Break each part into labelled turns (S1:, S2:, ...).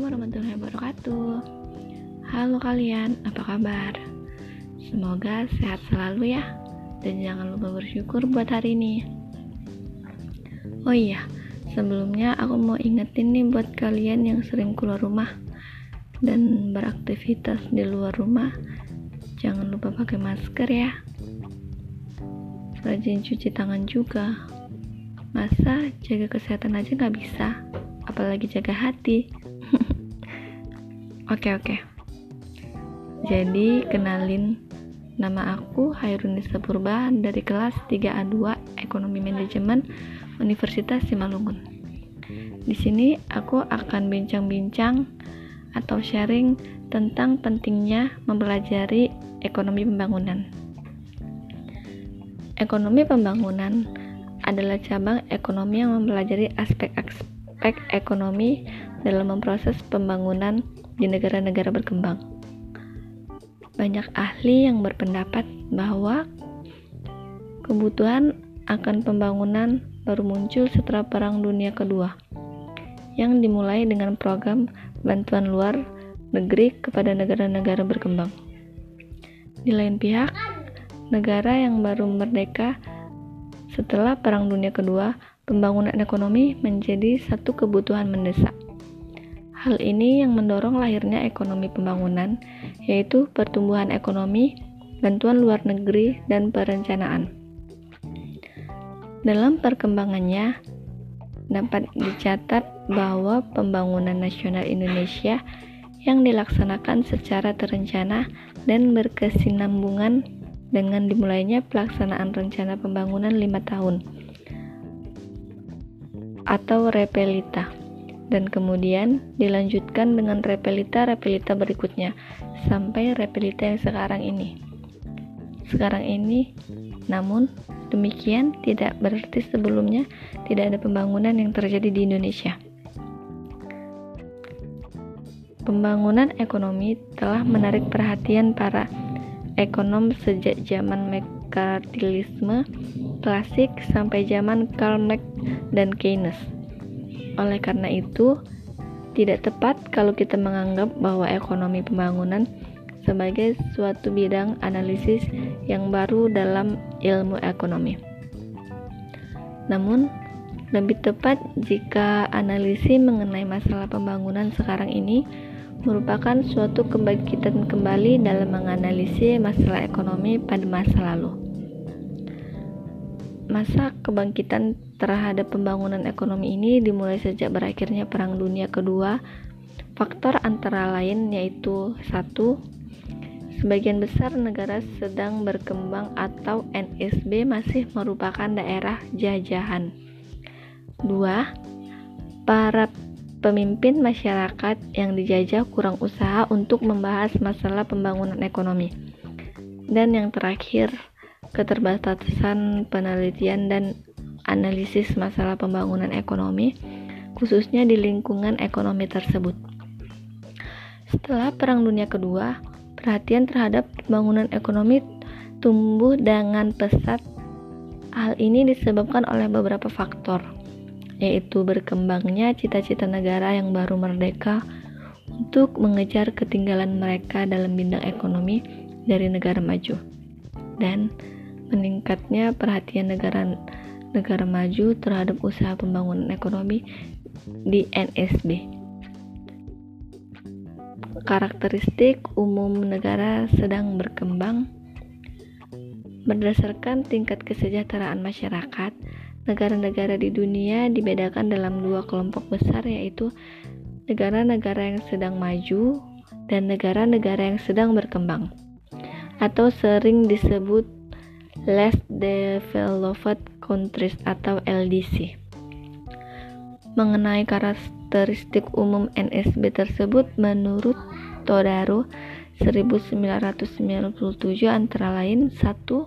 S1: Assalamualaikum warahmatullahi wabarakatuh. Halo kalian, apa kabar? Semoga sehat selalu ya. Dan jangan lupa bersyukur buat hari ini. Oh iya, sebelumnya aku mau ingetin nih buat kalian yang sering keluar rumah Dan beraktivitas di luar rumah. Jangan lupa pakai masker ya. Rajin cuci tangan juga. Masa jaga kesehatan aja gak bisa? Apalagi jaga hati oke oke. Jadi kenalin. Nama aku Hairunisa Purba dari kelas 3A2 Ekonomi Manajemen Universitas Simalungun. Di sini aku akan bincang-bincang atau sharing tentang pentingnya mempelajari ekonomi pembangunan. Ekonomi pembangunan adalah cabang ekonomi yang mempelajari aspek-aspek aspek ekonomi dalam memproses pembangunan di negara-negara berkembang. Banyak ahli yang berpendapat bahwa kebutuhan akan pembangunan baru muncul setelah Perang Dunia Kedua, yang dimulai dengan program bantuan luar negeri kepada negara-negara berkembang. Di lain pihak, negara yang baru merdeka setelah Perang Dunia Kedua pembangunan ekonomi menjadi satu kebutuhan mendesak. Hal ini yang mendorong lahirnya ekonomi pembangunan, yaitu pertumbuhan ekonomi, bantuan luar negeri, dan perencanaan. Dalam perkembangannya, dapat dicatat bahwa pembangunan nasional Indonesia yang dilaksanakan secara terencana dan berkesinambungan dengan dimulainya pelaksanaan rencana pembangunan lima tahun atau repelita dan kemudian dilanjutkan dengan repelita-repelita berikutnya sampai repelita yang sekarang ini. Sekarang ini, namun demikian tidak berarti sebelumnya tidak ada pembangunan yang terjadi di Indonesia. Pembangunan ekonomi telah menarik perhatian para ekonom sejak zaman mekanisme klasik sampai zaman Karl Marx dan Keynes. Oleh karena itu, tidak tepat kalau kita menganggap bahwa ekonomi pembangunan sebagai suatu bidang analisis yang baru dalam ilmu ekonomi. Namun, lebih tepat jika analisis mengenai masalah pembangunan sekarang ini merupakan suatu kebangkitan kembali dalam menganalisis masalah ekonomi pada masa lalu masa kebangkitan terhadap pembangunan ekonomi ini dimulai sejak berakhirnya Perang Dunia Kedua. Faktor antara lain yaitu satu, sebagian besar negara sedang berkembang atau NSB masih merupakan daerah jajahan. Dua, para pemimpin masyarakat yang dijajah kurang usaha untuk membahas masalah pembangunan ekonomi. Dan yang terakhir, keterbatasan penelitian dan analisis masalah pembangunan ekonomi, khususnya di lingkungan ekonomi tersebut. Setelah Perang Dunia Kedua, perhatian terhadap pembangunan ekonomi tumbuh dengan pesat. Hal ini disebabkan oleh beberapa faktor, yaitu berkembangnya cita-cita negara yang baru merdeka untuk mengejar ketinggalan mereka dalam bidang ekonomi dari negara maju, dan meningkatnya perhatian negara negara maju terhadap usaha pembangunan ekonomi di NSB. Karakteristik umum negara sedang berkembang berdasarkan tingkat kesejahteraan masyarakat. Negara-negara di dunia dibedakan dalam dua kelompok besar yaitu negara-negara yang sedang maju dan negara-negara yang sedang berkembang atau sering disebut Less Developed Countries atau LDC. Mengenai karakteristik umum NSB tersebut menurut Todaro 1997 antara lain satu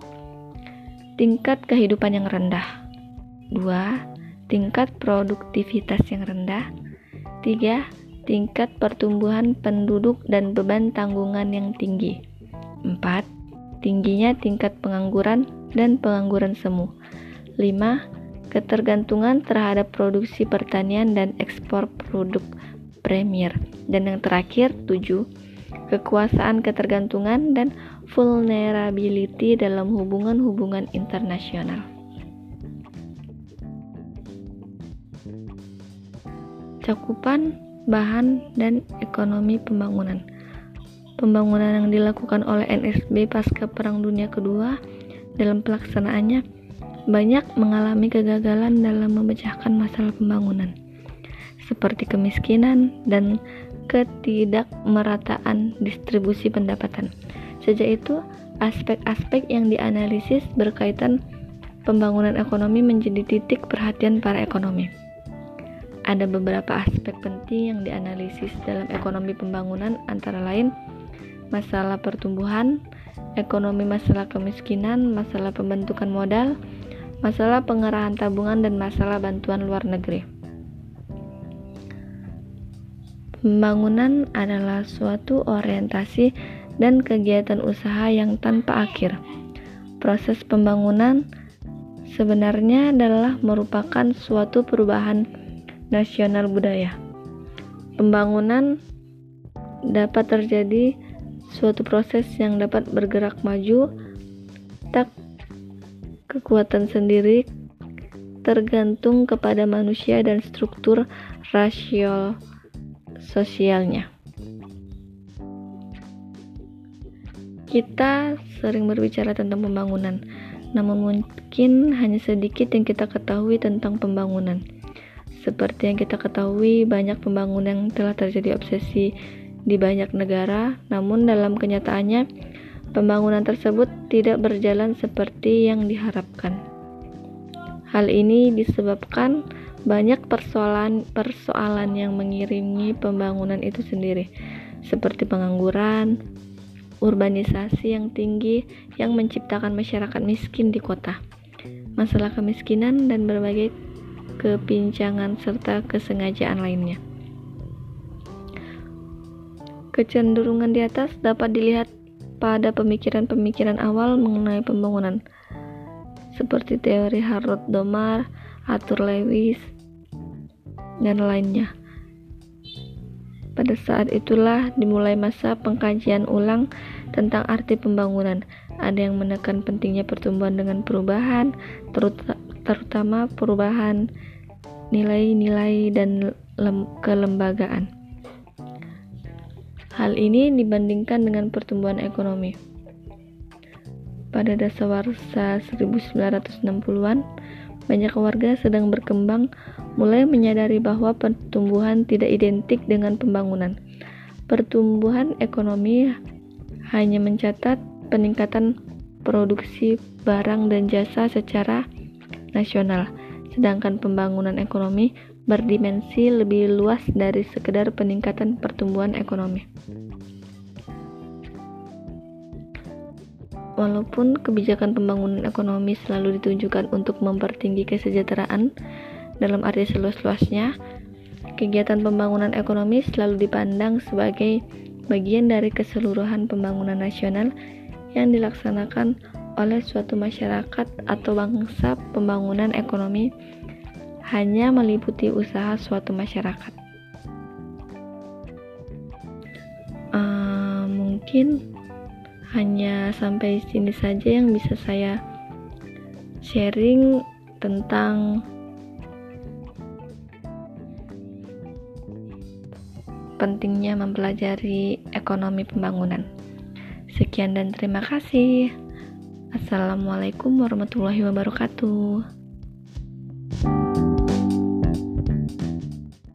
S1: tingkat kehidupan yang rendah 2. tingkat produktivitas yang rendah 3. tingkat pertumbuhan penduduk dan beban tanggungan yang tinggi 4 tingginya tingkat pengangguran dan pengangguran semu. 5. Ketergantungan terhadap produksi pertanian dan ekspor produk premier. Dan yang terakhir, tujuh, kekuasaan ketergantungan dan vulnerability dalam hubungan-hubungan internasional. Cakupan bahan dan ekonomi pembangunan. Pembangunan yang dilakukan oleh NSB pasca Perang Dunia Kedua dalam pelaksanaannya banyak mengalami kegagalan dalam memecahkan masalah pembangunan, seperti kemiskinan dan ketidakmerataan distribusi pendapatan. Sejak itu, aspek-aspek yang dianalisis berkaitan pembangunan ekonomi menjadi titik perhatian para ekonomi. Ada beberapa aspek penting yang dianalisis dalam ekonomi pembangunan antara lain masalah pertumbuhan, ekonomi masalah kemiskinan, masalah pembentukan modal, masalah pengerahan tabungan dan masalah bantuan luar negeri. Pembangunan adalah suatu orientasi dan kegiatan usaha yang tanpa akhir. Proses pembangunan sebenarnya adalah merupakan suatu perubahan nasional budaya. Pembangunan dapat terjadi suatu proses yang dapat bergerak maju, tak kekuatan sendiri tergantung kepada manusia dan struktur rasio sosialnya. Kita sering berbicara tentang pembangunan, namun mungkin hanya sedikit yang kita ketahui tentang pembangunan. Seperti yang kita ketahui, banyak pembangunan telah terjadi obsesi di banyak negara, namun dalam kenyataannya, pembangunan tersebut tidak berjalan seperti yang diharapkan. Hal ini disebabkan banyak persoalan-persoalan yang mengiringi pembangunan itu sendiri, seperti pengangguran, urbanisasi yang tinggi yang menciptakan masyarakat miskin di kota, masalah kemiskinan, dan berbagai kepincangan, serta kesengajaan lainnya. Kecenderungan di atas dapat dilihat pada pemikiran-pemikiran awal mengenai pembangunan, seperti teori Harold Domar, Arthur Lewis, dan lainnya. Pada saat itulah dimulai masa pengkajian ulang tentang arti pembangunan. Ada yang menekan pentingnya pertumbuhan dengan perubahan, terutama perubahan nilai-nilai dan kelembagaan. Hal ini dibandingkan dengan pertumbuhan ekonomi. Pada dasawarsa 1960-an, banyak warga sedang berkembang mulai menyadari bahwa pertumbuhan tidak identik dengan pembangunan. Pertumbuhan ekonomi hanya mencatat peningkatan produksi barang dan jasa secara nasional sedangkan pembangunan ekonomi berdimensi lebih luas dari sekedar peningkatan pertumbuhan ekonomi. Walaupun kebijakan pembangunan ekonomi selalu ditujukan untuk mempertinggi kesejahteraan dalam arti seluas-luasnya, kegiatan pembangunan ekonomi selalu dipandang sebagai bagian dari keseluruhan pembangunan nasional yang dilaksanakan oleh suatu masyarakat atau bangsa pembangunan ekonomi hanya meliputi usaha suatu masyarakat. Uh, mungkin hanya sampai sini saja yang bisa saya sharing tentang pentingnya mempelajari ekonomi pembangunan. Sekian dan terima kasih. Assalamualaikum warahmatullahi wabarakatuh.